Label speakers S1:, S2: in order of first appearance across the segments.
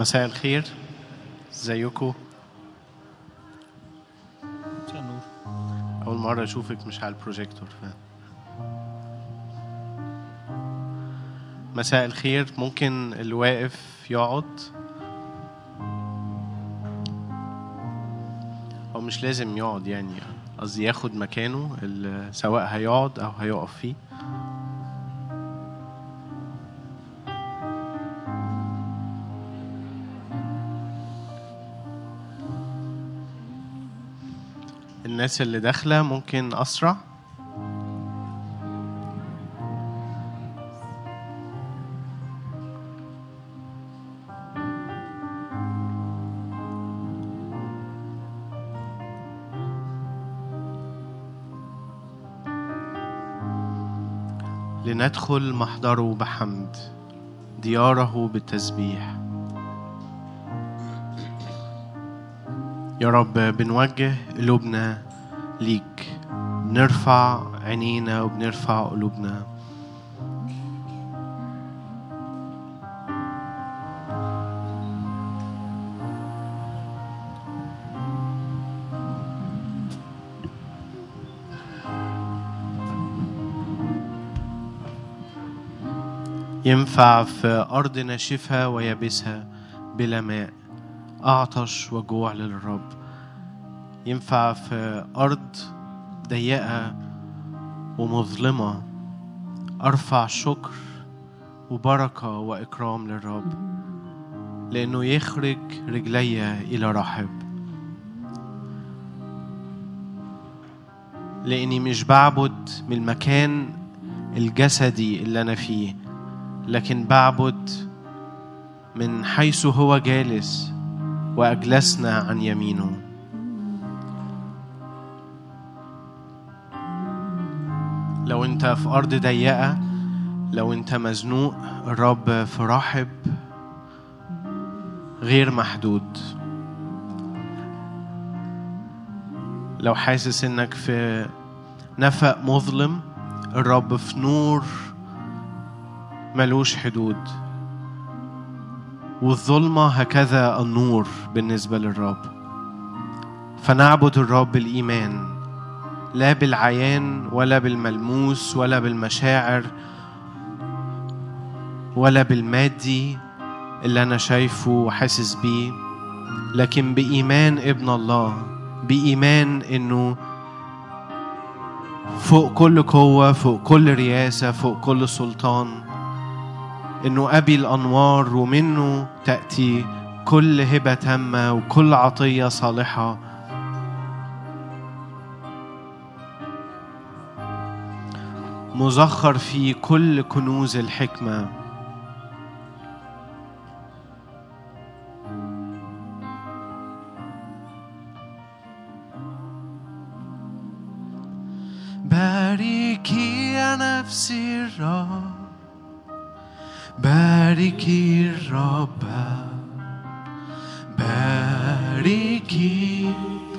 S1: مساء الخير. ازيكم؟ أول مرة أشوفك مش على البروجيكتور ف... مساء الخير. ممكن اللي واقف يقعد؟ أو مش لازم يقعد يعني قصدي ياخد مكانه سواء هيقعد أو هيقف فيه. الناس اللي داخلة ممكن أسرع. لندخل محضره بحمد دياره بالتسبيح. يا رب بنوجه قلوبنا ليك. بنرفع عينينا وبنرفع قلوبنا. ينفع في أرض ناشفة ويابسها بلا ماء. أعطش وجوع للرب. ينفع في أرض ضيقة ومظلمة. أرفع شكر وبركة وإكرام للرب لأنه يخرج رجلي إلى رحب. لأني مش بعبد من المكان الجسدي اللي أنا فيه لكن بعبد من حيث هو جالس وأجلسنا عن يمينه. لو انت في أرض ضيقة لو انت مزنوق الرب في رحب غير محدود. لو حاسس إنك في نفق مظلم الرب في نور ملوش حدود. والظلمة هكذا النور بالنسبة للرب. فنعبد الرب بالإيمان لا بالعيان ولا بالملموس ولا بالمشاعر ولا بالمادي اللي أنا شايفه وحاسس بيه لكن بإيمان ابن الله بإيمان إنه فوق كل قوة فوق كل رياسة فوق كل سلطان إنه أبي الأنوار ومنه تأتي كل هبة تامة وكل عطية صالحة. مزخر في كل كنوز الحكمة. باركي يا نفسي الرب باركي الرب باركي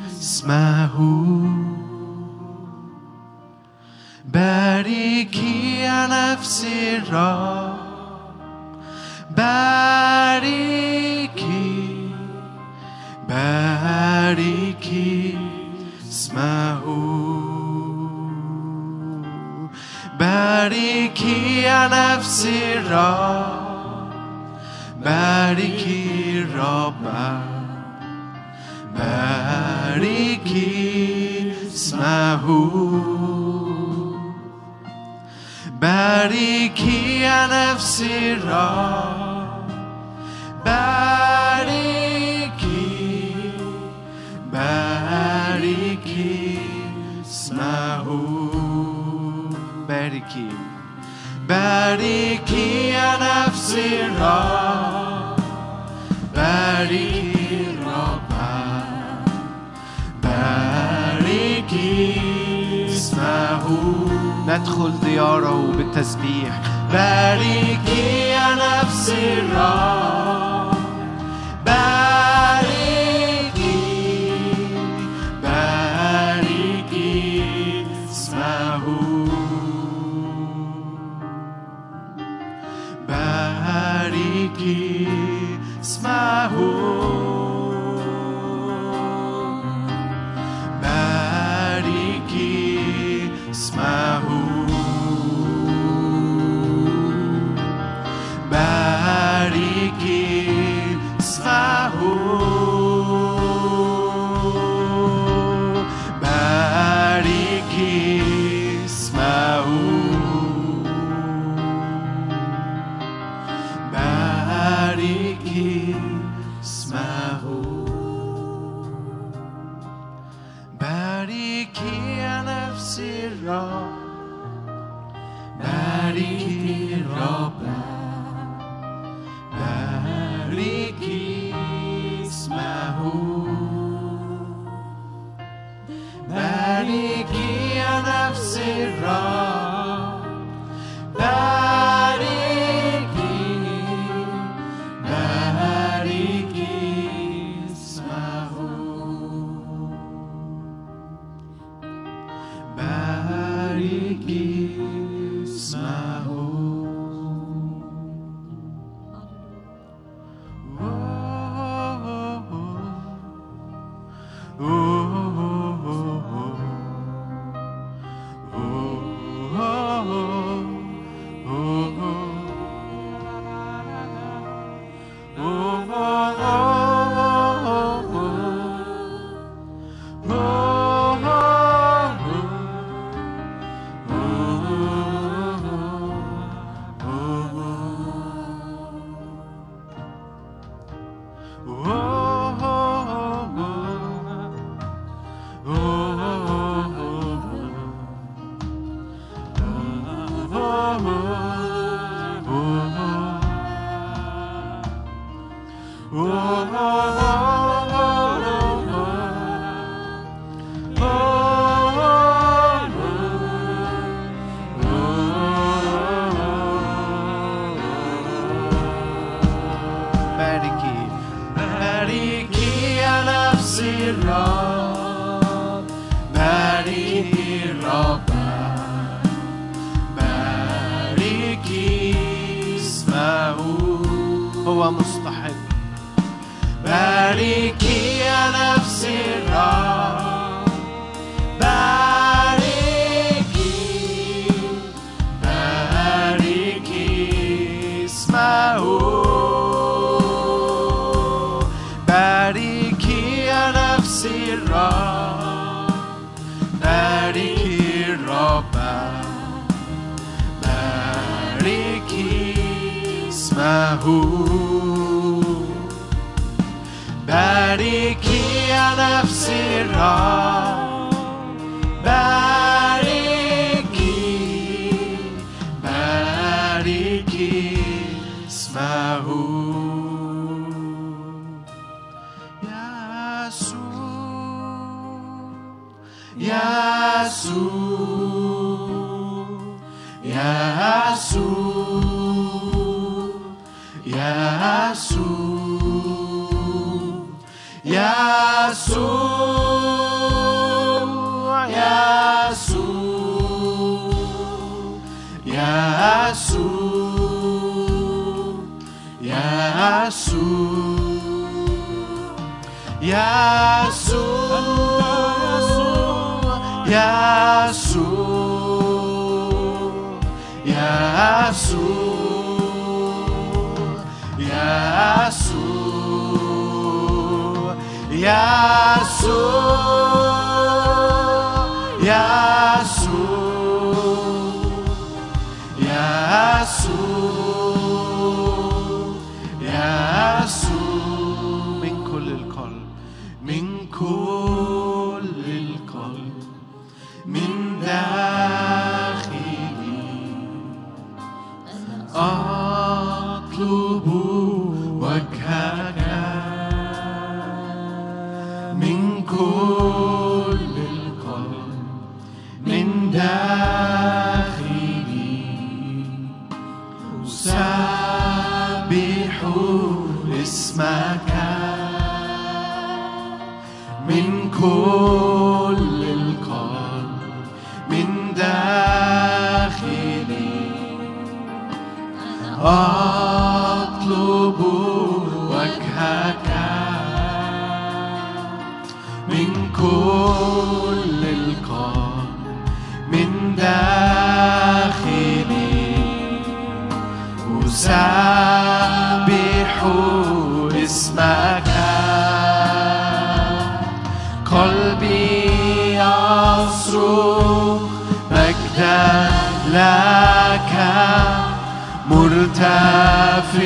S1: اسمه. نفسي الرب باركي باركي اسمه باركي يا نفسي الرب باركي الرب باركي اسمه بریکی نفسی را؟ بریکی بریکی اسمه او بریکی بریکی نفسی را؟ بریکی ندخل دياره بالتسبيح. باركي يا نفسي الرب. هو مستحق. باركي يا نفسي الرب Jesus. يسوع يسوع يسوع يسوع يسوع يسوع لك مرتفع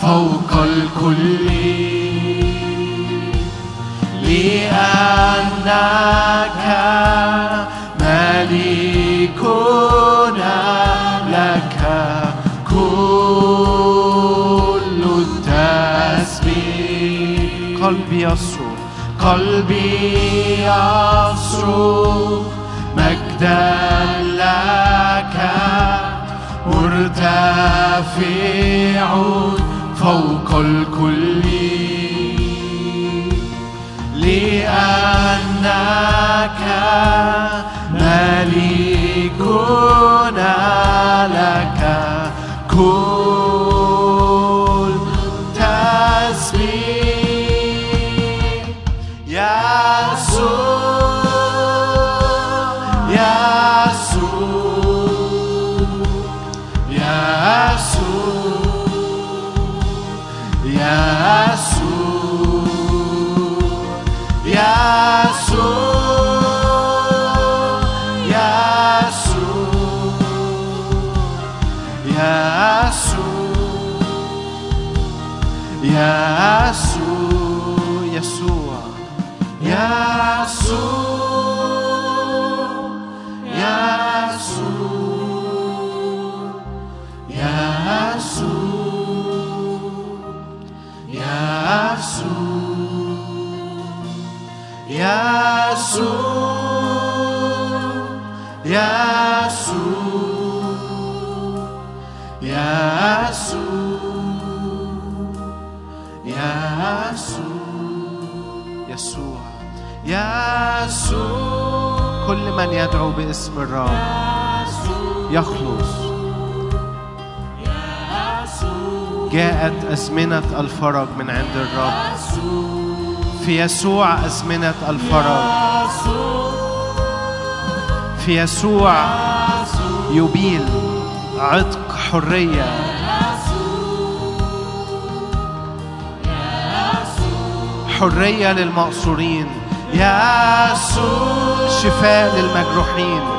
S1: فوق الكل. لأنك ملكنا لك كل التسبيح. قلبي يصرخ قلبي يصرخ لك مرتفع فوق الكل. لأنك ملكنا لك. كل يسوع يسوع يسوع. باسم الرب يخلص. جاءت أزمنة الفرج من عند الرب. في يسوع أزمنة الفرج. في يسوع يبيل عتق حرية. حرية للمقصورين. يسوع. شفاء للمجروحين.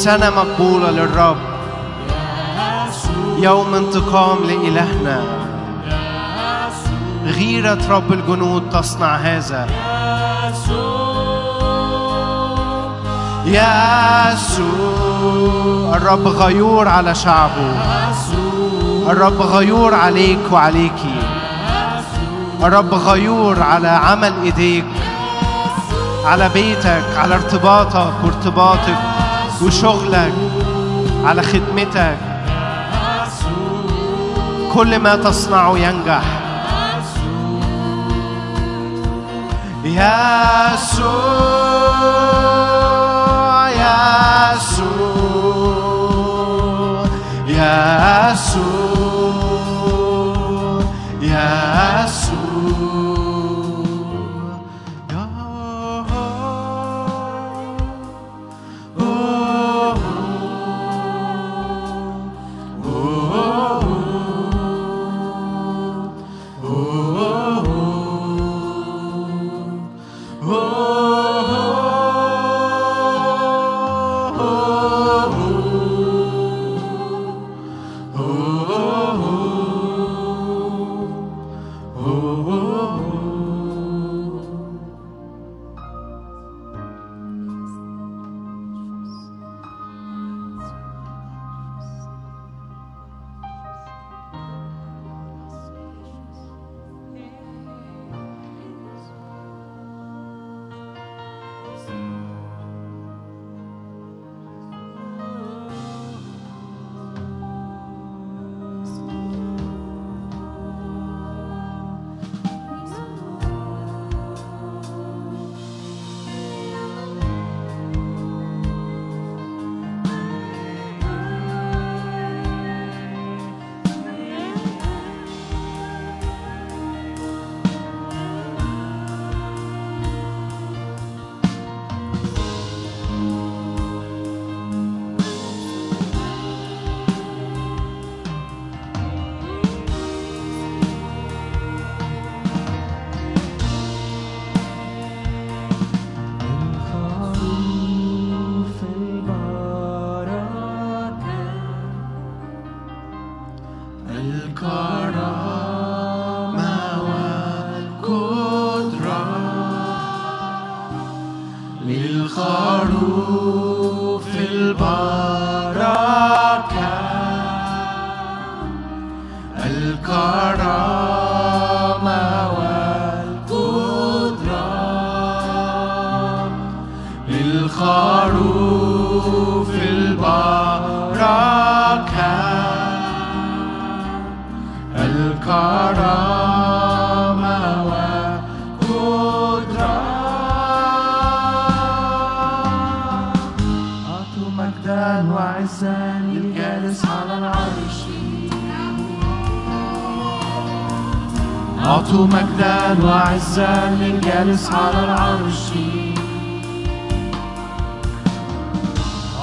S1: سنة مقبولة للرب. يوم انتقام لإلهنا. غيرة رب الجنود تصنع هذا. يسوع. الرب غيور على شعبه. الرب غيور عليك وعليكي الرب غيور على عمل إيديك. على بيتك على ارتباطك وارتباطك. وشغلك على خدمتك. كل ما تصنعه ينجح. يسوع يسوع يسوع.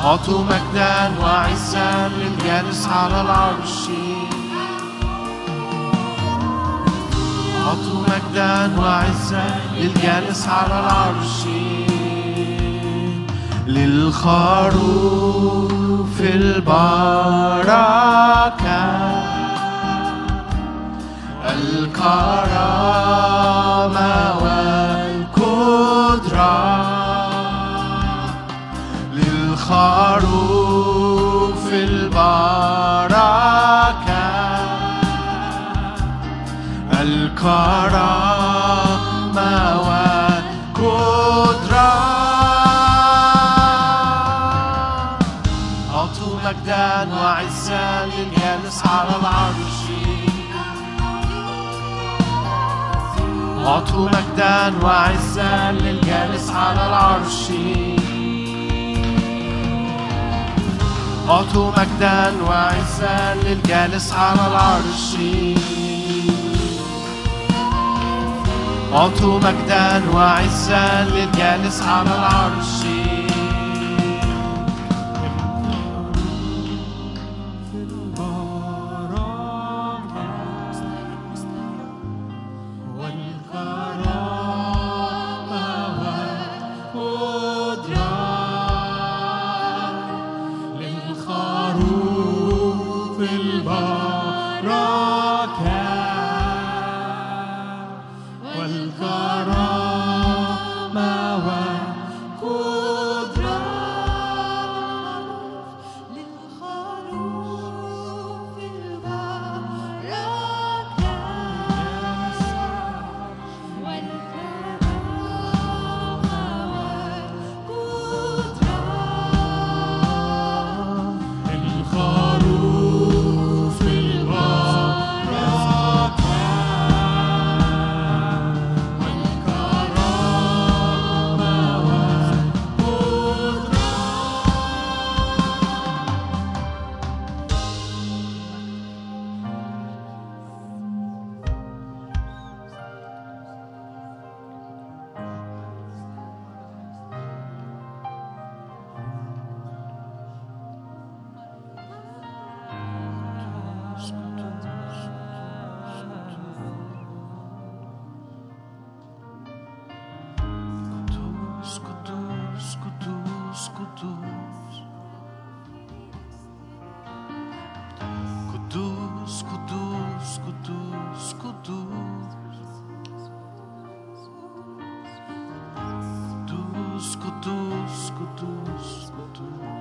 S1: أعطوا مجدا وعزا للجالس على العرش. أعطوا مجدا وعزا للجالس على العرش. للخروف البركة. الكرامة للخروف البركة الكرامة والقدرة أعطوا مجدا وعزا للجالس على العرش. أعطوا مجدا وعزا للجالس على العرش. أعطوا مجدا وعزا للجالس على العرش. أعطوا مجدا وعزا للجالس على العرش. kuduz, kuduz, kuduz.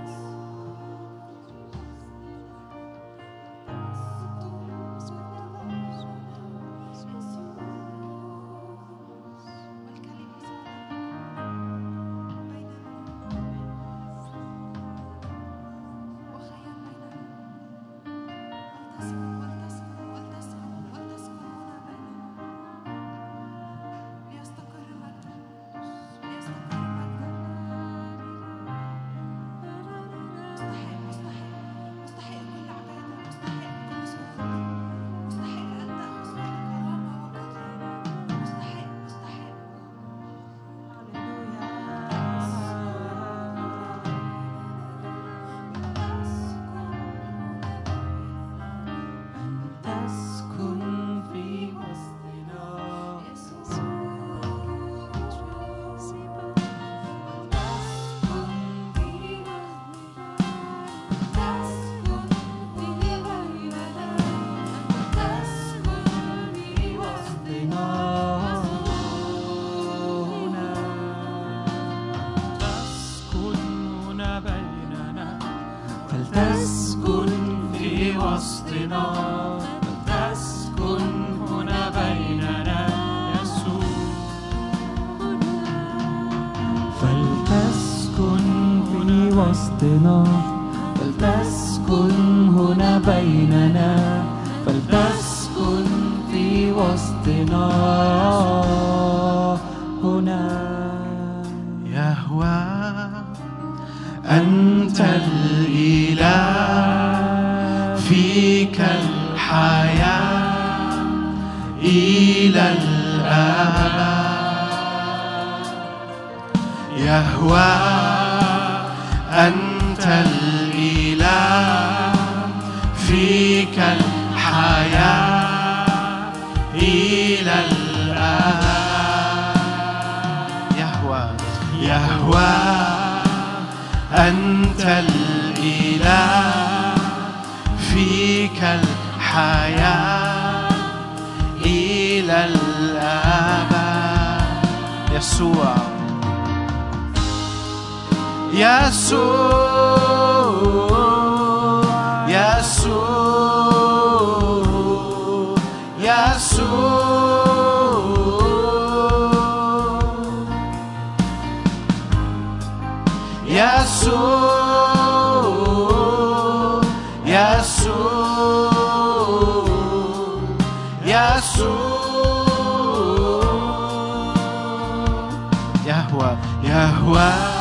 S2: وسطنا فلتسكن هنا بيننا فلتسكن في وسطنا هنا.
S1: يهوى أنت الإله فيك الحياة إلى الأبد يهوى. الإله فيك الحياة إلى الأبد يهوى. يهوى. أنت الإله فيك الحياة إلى الأبد يسوع. يسوع يسوع يسوع يسوع يسوع يهوى يهوى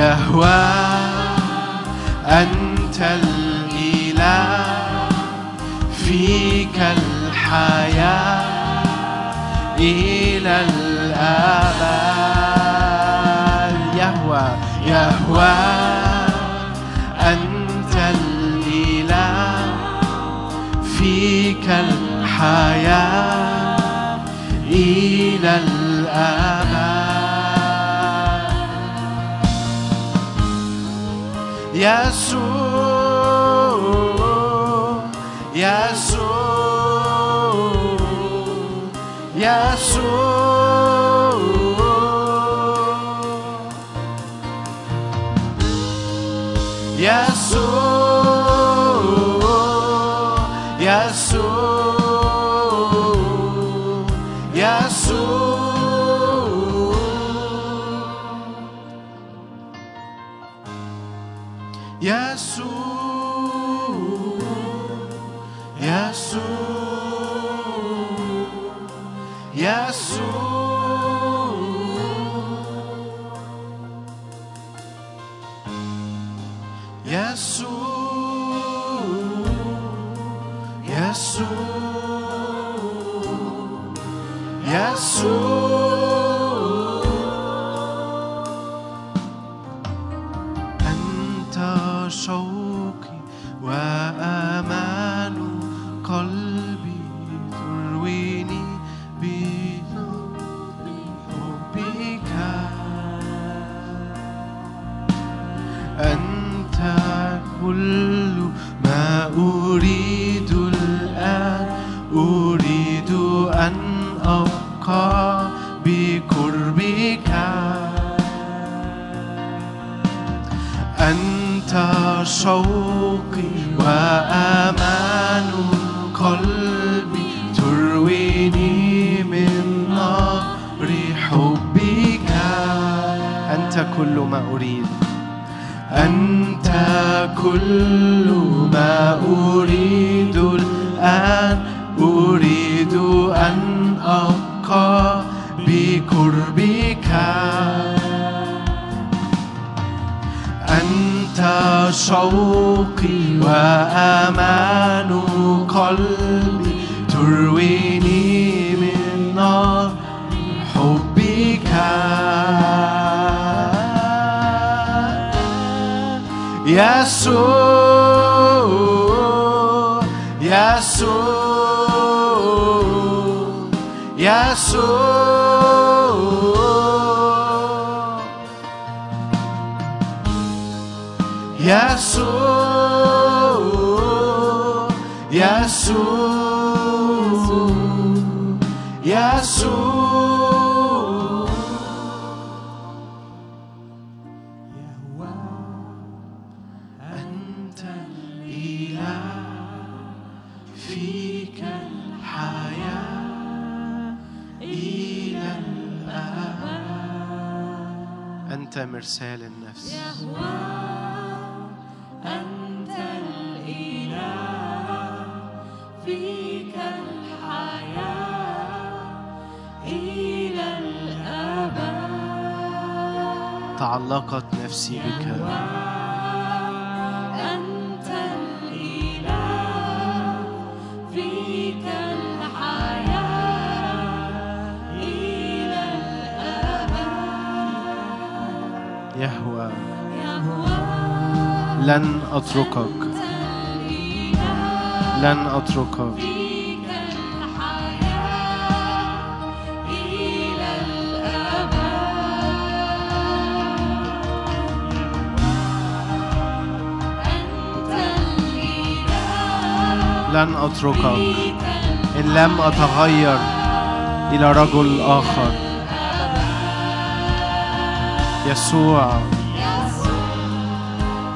S1: يهوى أنت الإله فيك الحياة إلى الأبد. يهوى يهوى أنت الإله فيك الحياة إلى الأبد. Jesus. يسوع يسوع يسوع. حبك يسوع يسوع مرسال النفس.
S2: أنت الإله فيك الحياة إلى الأبد.
S1: تعلقت نفسي بك.
S2: أنت
S1: لن أتركك. لن أتركك. لن أتركك. إن لم أتغير إلى رجل آخر. يسوع.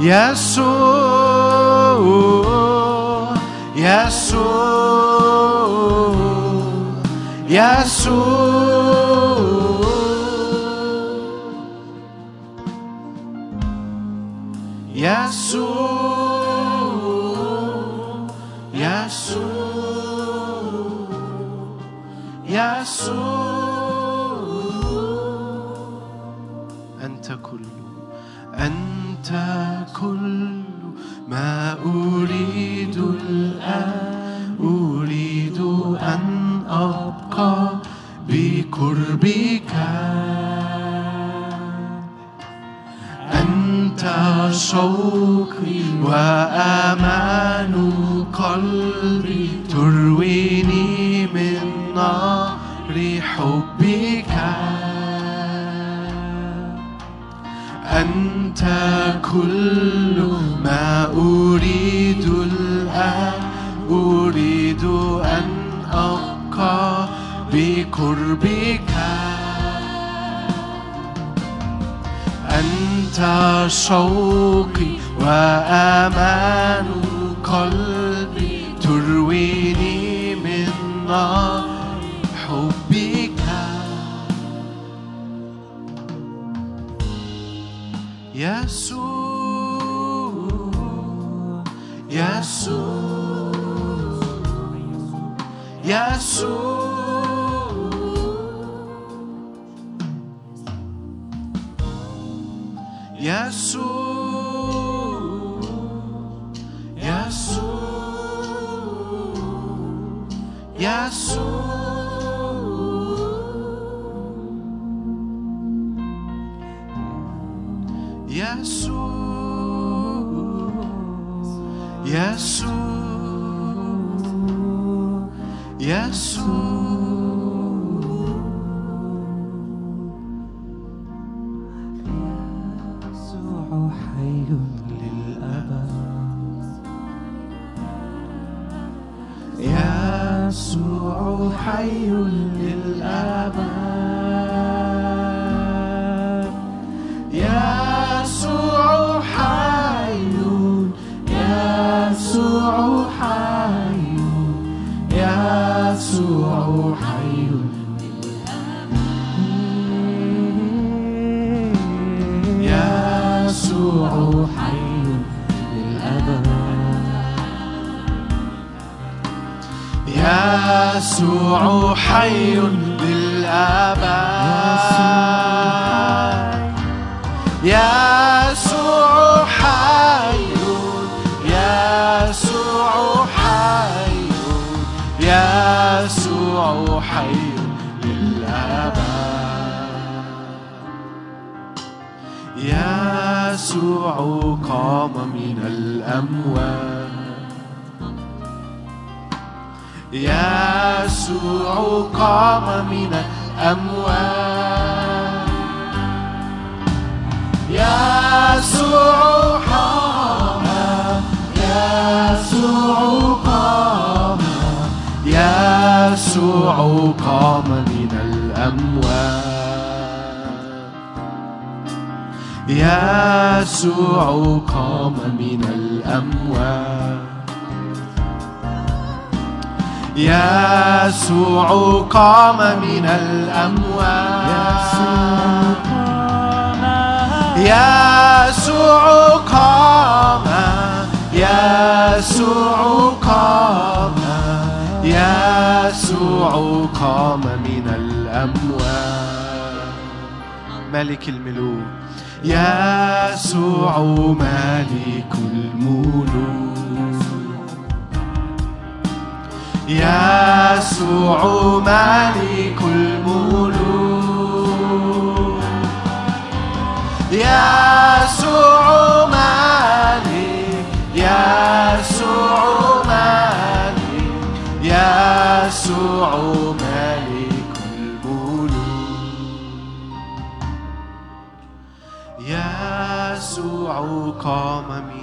S1: Yesu Yesu Yesu Yesu Yesu Yesu شوقي وأمان قلبي ترويني من نار حبك. أنت كل ما أريد الآن أريد أن أبقى بقربك. أنت شوقي وأمان قلبي ترويني من نار حبك. يسوع يسوع يسوع. يسوع يسوع يسوع يسوع يسوع
S2: حي للأبد
S1: قام من الأموات يسوع قام يسوع قام يسوع قام من الأموات يسوع قام من الأموات يسوع قام من الأموات يسوع قام يسوع قام يسوع قام من الأموات ملك الملوك يسوع ملك الملوك. يسوع ملك الملوك. يسوع ملك يسوع ملك يسوع ملك الملوك. يسوع قام من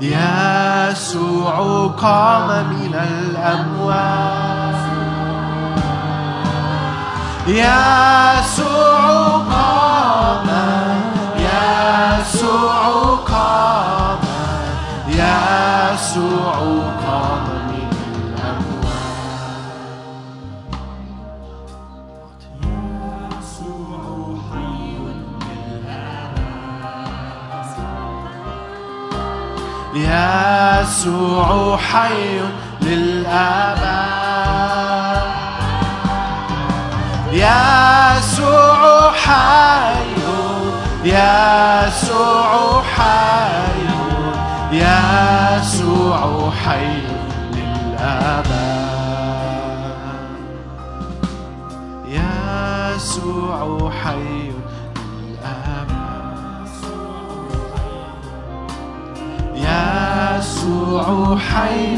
S1: يسوع قام من الأموات يسوع قام يسوع قام يسوع يسوع حي للأبد يسوع حي يسوع حي يسوع حي للأبد يسوع حي للأبد يسوع حي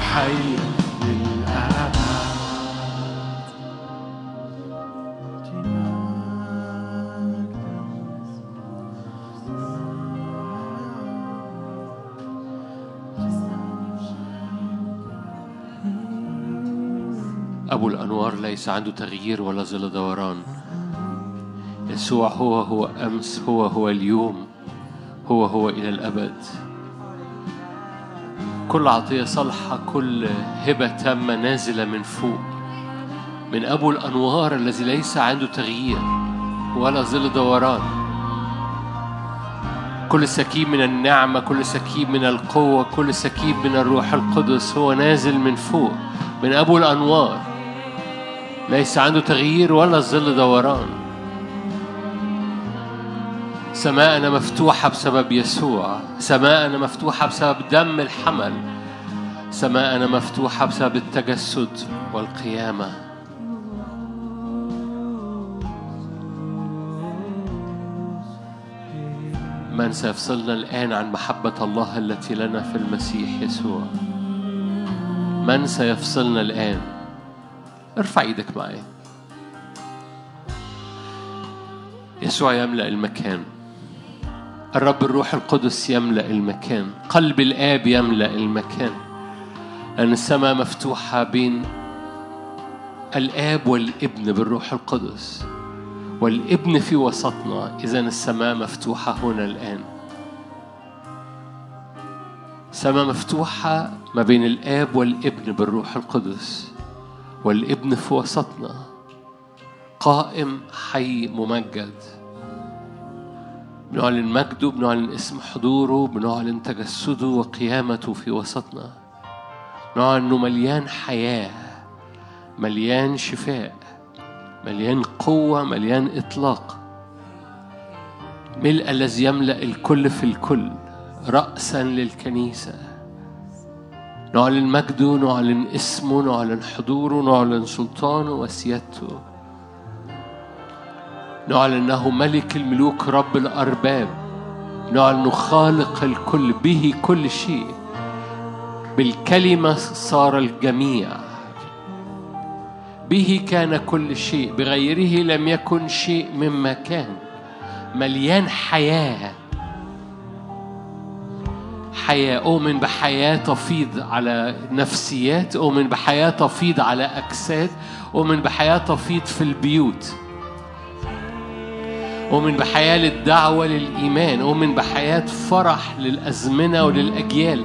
S1: حي.
S3: الأنوار ليس عنده تغيير ولا ظل دوران. يسوع هو هو أمس هو هو اليوم هو هو إلى الأبد. كل عطية صالحة كل هبة تامة نازلة من فوق. من أبو الأنوار الذي ليس عنده تغيير ولا ظل دوران. كل سكيب من النعمة كل سكيب من القوة كل سكيب من الروح القدس هو نازل من فوق. من أبو الأنوار ليس عنده تغيير ولا ظل دوران. سماءنا مفتوحة بسبب يسوع. سماءنا مفتوحة بسبب دم الحمل. سماءنا مفتوحة بسبب التجسد والقيامة. من سيفصلنا الآن عن محبة الله التي لنا في المسيح يسوع. من سيفصلنا الآن؟ ارفع إيدك معايا يسوع يملأ المكان. الرب الروح القدس يملأ المكان. قلب الآب يملأ المكان. لأن السماء مفتوحة بين الآب والابن بالروح القدس. والابن في وسطنا. إذا السماء مفتوحة هنا الآن. سماء مفتوحة ما بين الآب والابن بالروح القدس. والابن في وسطنا قائم حي ممجد. بنعلن مجده بنعلن اسم حضوره بنعلن تجسده وقيامته في وسطنا. نعلن انه مليان حياة مليان شفاء مليان قوة مليان إطلاق. ملء الذي يملأ الكل في الكل راسا للكنيسة. نعلن مجده نعلن اسمه نعلن حضوره نعلن سلطانه وسيادته نعلن انه ملك الملوك رب الارباب. نعلن خالق الكل به كل شيء. بالكلمة صار الجميع. به كان كل شيء بغيره لم يكن شيء مما كان. مليان حياة. حياة أؤمن بحياة تفيض على نفسيات أؤمن بحياة تفيض على أجساد أؤمن بحياة تفيض في البيوت. أؤمن بحياة للدعوة للإيمان أؤمن بحياة فرح للأزمنة وللأجيال.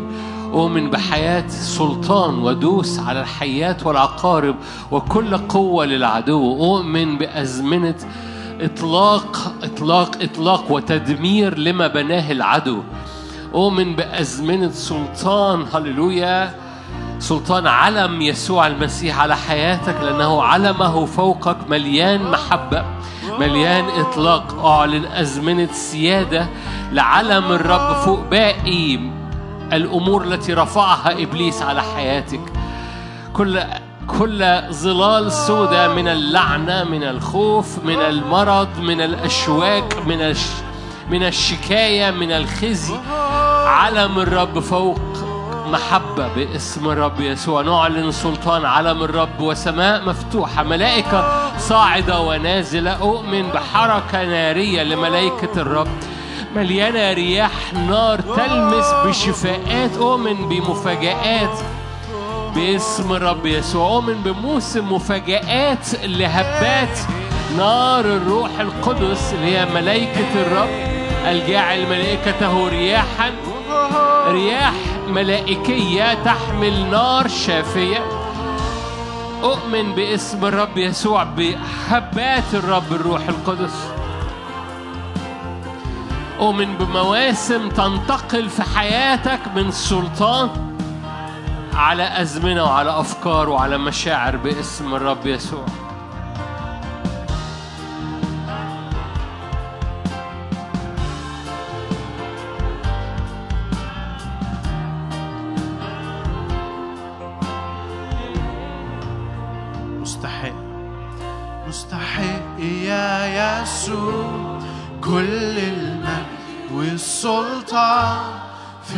S3: أؤمن بحياة سلطان ودوس على الحيات والعقارب وكل قوة للعدو. أؤمن بأزمنة إطلاق إطلاق إطلاق وتدمير لما بناه العدو. أؤمن بأزمنة سلطان هللويا. سلطان علم يسوع المسيح على حياتك لأنه علمه فوقك مليان محبة مليان إطلاق. أعلن أزمنة سيادة لعلم الرب فوق باقي الأمور التي رفعها إبليس على حياتك. كل كل ظلال سوداء من اللعنة من الخوف من المرض من الأشواك من الش من الشكاية من الخزي. علم الرب فوق محبة باسم الرب يسوع. نعلن سلطان علم الرب وسماء مفتوحة. ملائكة صاعدة ونازلة. أؤمن بحركة نارية لملائكة الرب. مليانة رياح. نار تلمس بشفاءات. أؤمن بمفاجآت باسم الرب يسوع. أؤمن بموسم مفاجآت لهبات. نار الروح القدس اللي هي ملائكة الرب الجاعل ملائكته رياحا. رياح ملائكية تحمل نار شافية. أؤمن باسم الرب يسوع بهبات الرب الروح القدس. أؤمن بمواسم تنتقل في حياتك من سلطان على أزمنة وعلى أفكار وعلى مشاعر باسم الرب يسوع.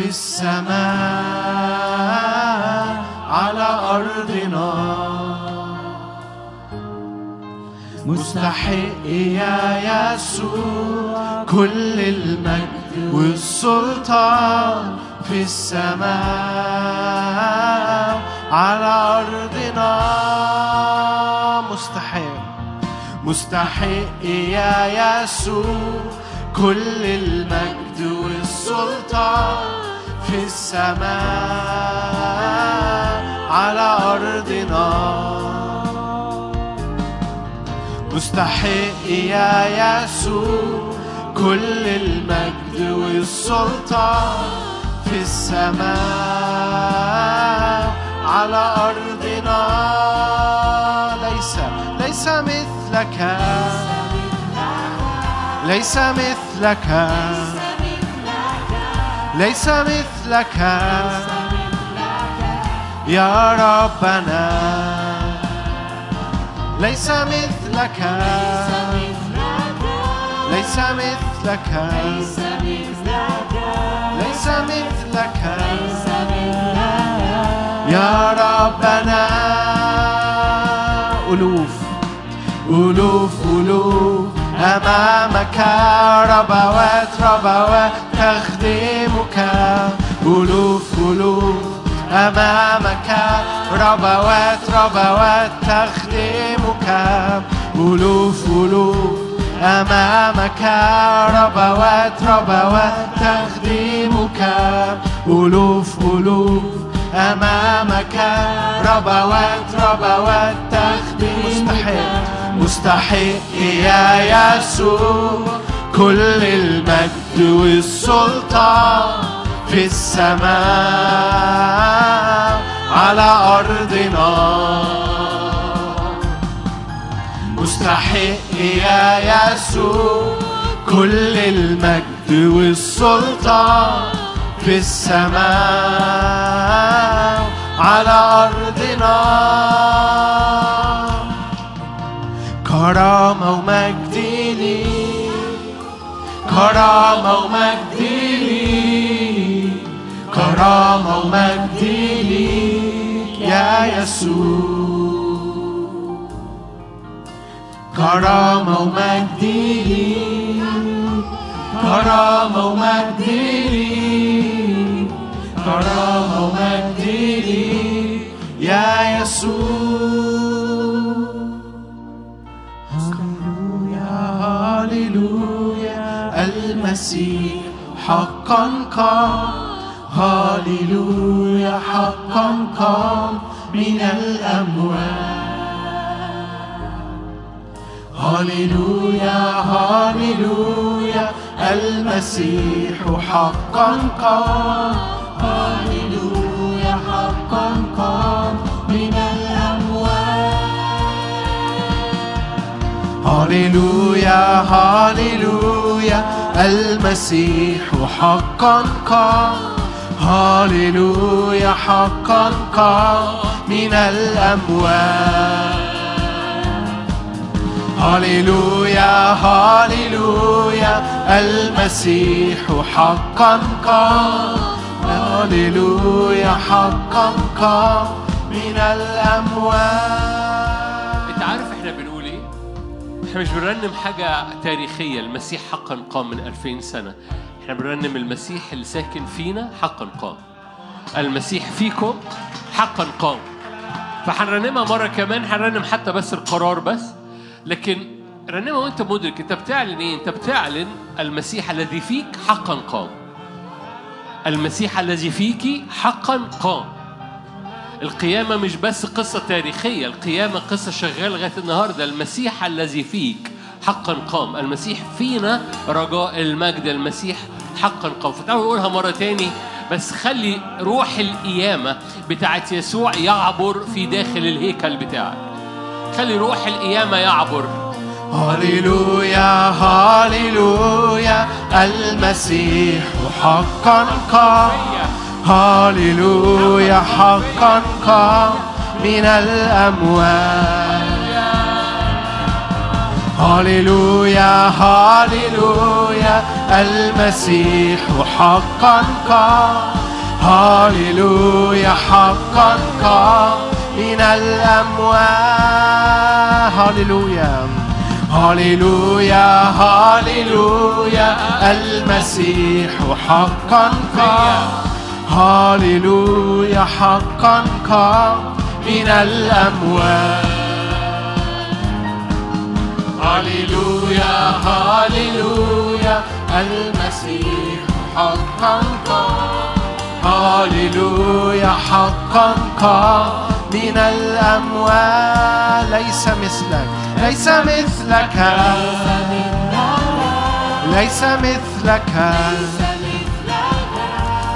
S1: في السماء على أرضنا. مستحق يا يسوع كل المجد والسلطان في السماء على أرضنا. مستحق مستحق يا يسوع كل المجد والسلطان في السماء على أرضنا. مستحق يا يسوع كل المجد والسلطان في السماء على أرضنا. ليس ليس مثلك ليس مثلك ليس مثلك. يا ربنا ليس مثلك. ليس مثلك. ليس مثلك. يا ربنا. ألوف ألوف ألوف. أمامك ربوات ربوات تخدمك ألوف ألوف أمامك ربوات ربوات تخدمك. ألوف ألوف أمامك ربوات ربوات تخدمك. ألوف ألوف أمامك ربوات ربوات تخدمك. مستحق مستحق يا يسوع. كل المجد والسلطان. في السماء على أرضنا. مستحق يا يسوع كل المجد والسلطان في السماء على أرضنا. كرامة ومجد لي كرامة ومجد لي كرامة ومجد لي يسوع؟ كرامة ومجد ليك كرامة ومجد ليك كرامة ومجد ليك يا يسوع؟ هللويا هللويا المسيح حقا قام. هللويا حقا قام من الأموات هللويا هللويا المسيح حقا قام. هللويا حقا قام من الأموات هللويا هللويا المسيح حقا قام. هللويا حقا قام من الأموات هللويا هللويا المسيح حقا قام هللويا حقا قام من الأموات
S3: انت عارف إحنا بنقول إيه؟ إحنا مش بنرنم حاجة تاريخية المسيح حقا قام من 2000 سنة. إحنا بنرنم المسيح اللي ساكن فينا حقا قام المسيح فيكم حقا قام فهنرنمها مرة كمان هنرنم حتى بس القرار بس. لكن رنمها وأنت مدرك أنت بتعلن إيه؟ أنت بتعلن المسيح الذي فيك حقا قام المسيح الذي فيك حقا قام القيامة مش بس قصة تاريخية القيامة قصة شغالة لغاية النهاردة. المسيح الذي فيك حقا قام المسيح فينا رجاء المجد. المسيح حقا قام فتعالوا نقولها مرة تاني بس خلي روح القيامة بتاعت يسوع يعبر في داخل الهيكل بتاعك. خلي روح القيامة يعبر.
S1: هللويا هللويا المسيح حقا قام. هللويا حقا قام من الأموات هللويا هللويا المسيح حقا قام. هللويا حقا قام. من الأموات هللويا هللويا هللويا المسيح حقا قام. هللويا حقا قام. من الأموات هللويا هللويا المسيح حقا قام هللويا حقا قام من الأموات ليس مثلك ليس مثلك. ليس مثلك.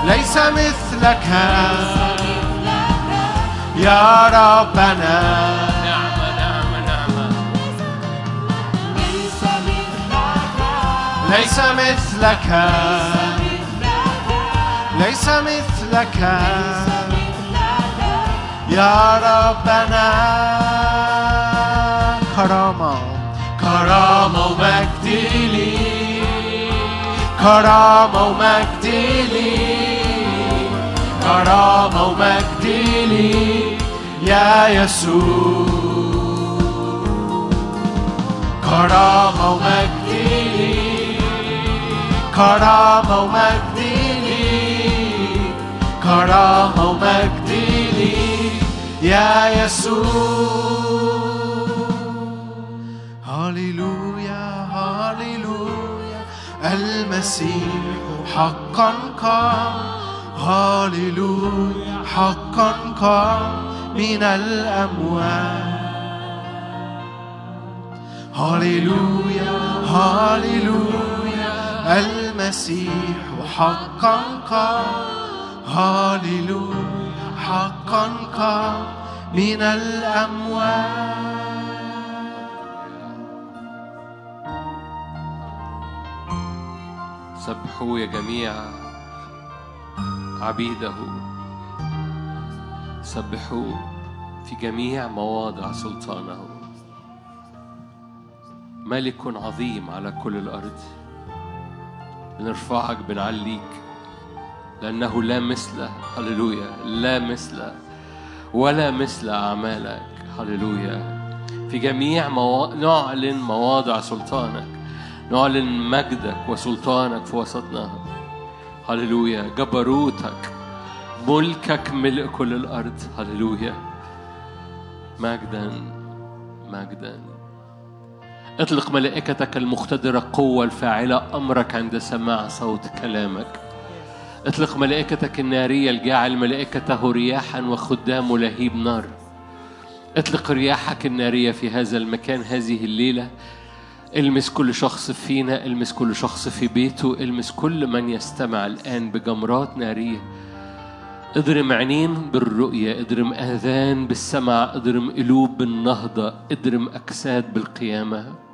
S1: ليس مثلك. يا ربنا. ليس مثلك. ليس مثلك. يا ربنا. كرامة. كرامة ومجد لي كرامة ومجد لي كرامة ومجد لي يا يسوع. كرامة ومجد لي كرامة ومجد لي كرامة ومجد لي يا يسوع هللويا هللويا المسيح حقا قام هللويا حقا قام من الأموات هللويا هللويا المسيح حقا قام هللويا حقا قام من الأموات
S3: سبحوا يا جميع عبيده. سبحوا في جميع مواضع سلطانه. ملك عظيم على كل الأرض. بنرفعك بنعليك. لأنه لا مثله هللويا لا مثله ولا مثل أعمالك هللويا. في جميع موا... نعلن مواضع سلطانك نعلن مجدك وسلطانك في وسطنا. هللويا. جبروتك ملكك ملء كل الأرض هللويا. مجدا مجدا. أطلق ملائكتك المقتدرة قوة الفاعلة أمرك عند سماع صوت كلامك. أطلق ملائكتك النارية الجاعل ملائكته رياحا وخدام لهيب نار. أطلق رياحك النارية في هذا المكان هذه الليلة. المس كل شخص فينا المس كل شخص في بيته المس كل من يستمع الآن بجمرات نارية. اضرم عينين بالرؤية اضرم آذان بالسمع اضرم قلوب بالنهضة اضرم أجساد بالقيامة.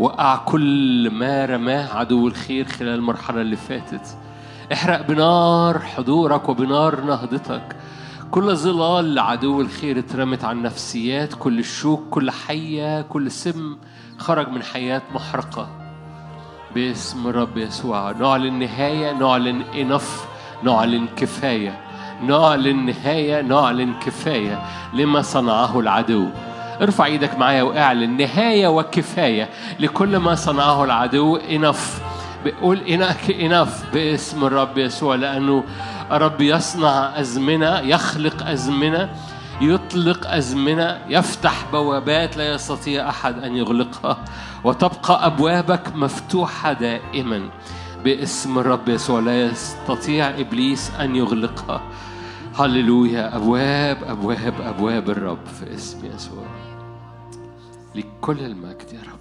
S3: وقع كل ما رماه عدو الخير خلال المرحلة اللي فاتت. احرق بنار حضورك وبنار نهضتك. كل ظلال عدو الخير اترمت عن نفسيات كل الشوك كل حية كل سم خرج من حياة محرقة. باسم الرب يسوع نعلن نهاية نعلن انف نعلن كفاية نعلن نهاية نعلن كفاية لما صنعه العدو. ارفع إيدك معايا واعلن نهاية وكفاية لكل ما صنعه العدو. انف بقول انف باسم الرب يسوع لأنه الرب يصنع أزمنة يخلق أزمنة يطلق أزمنة يفتح بوابات لا يستطيع أحد أن يغلقها وتبقى أبوابك مفتوحة دائما باسم الرب يسوع. لا يستطيع إبليس أن يغلقها. هللويا. أبواب أبواب أبواب الرب في اسم يسوع. لكل المجد يا رب.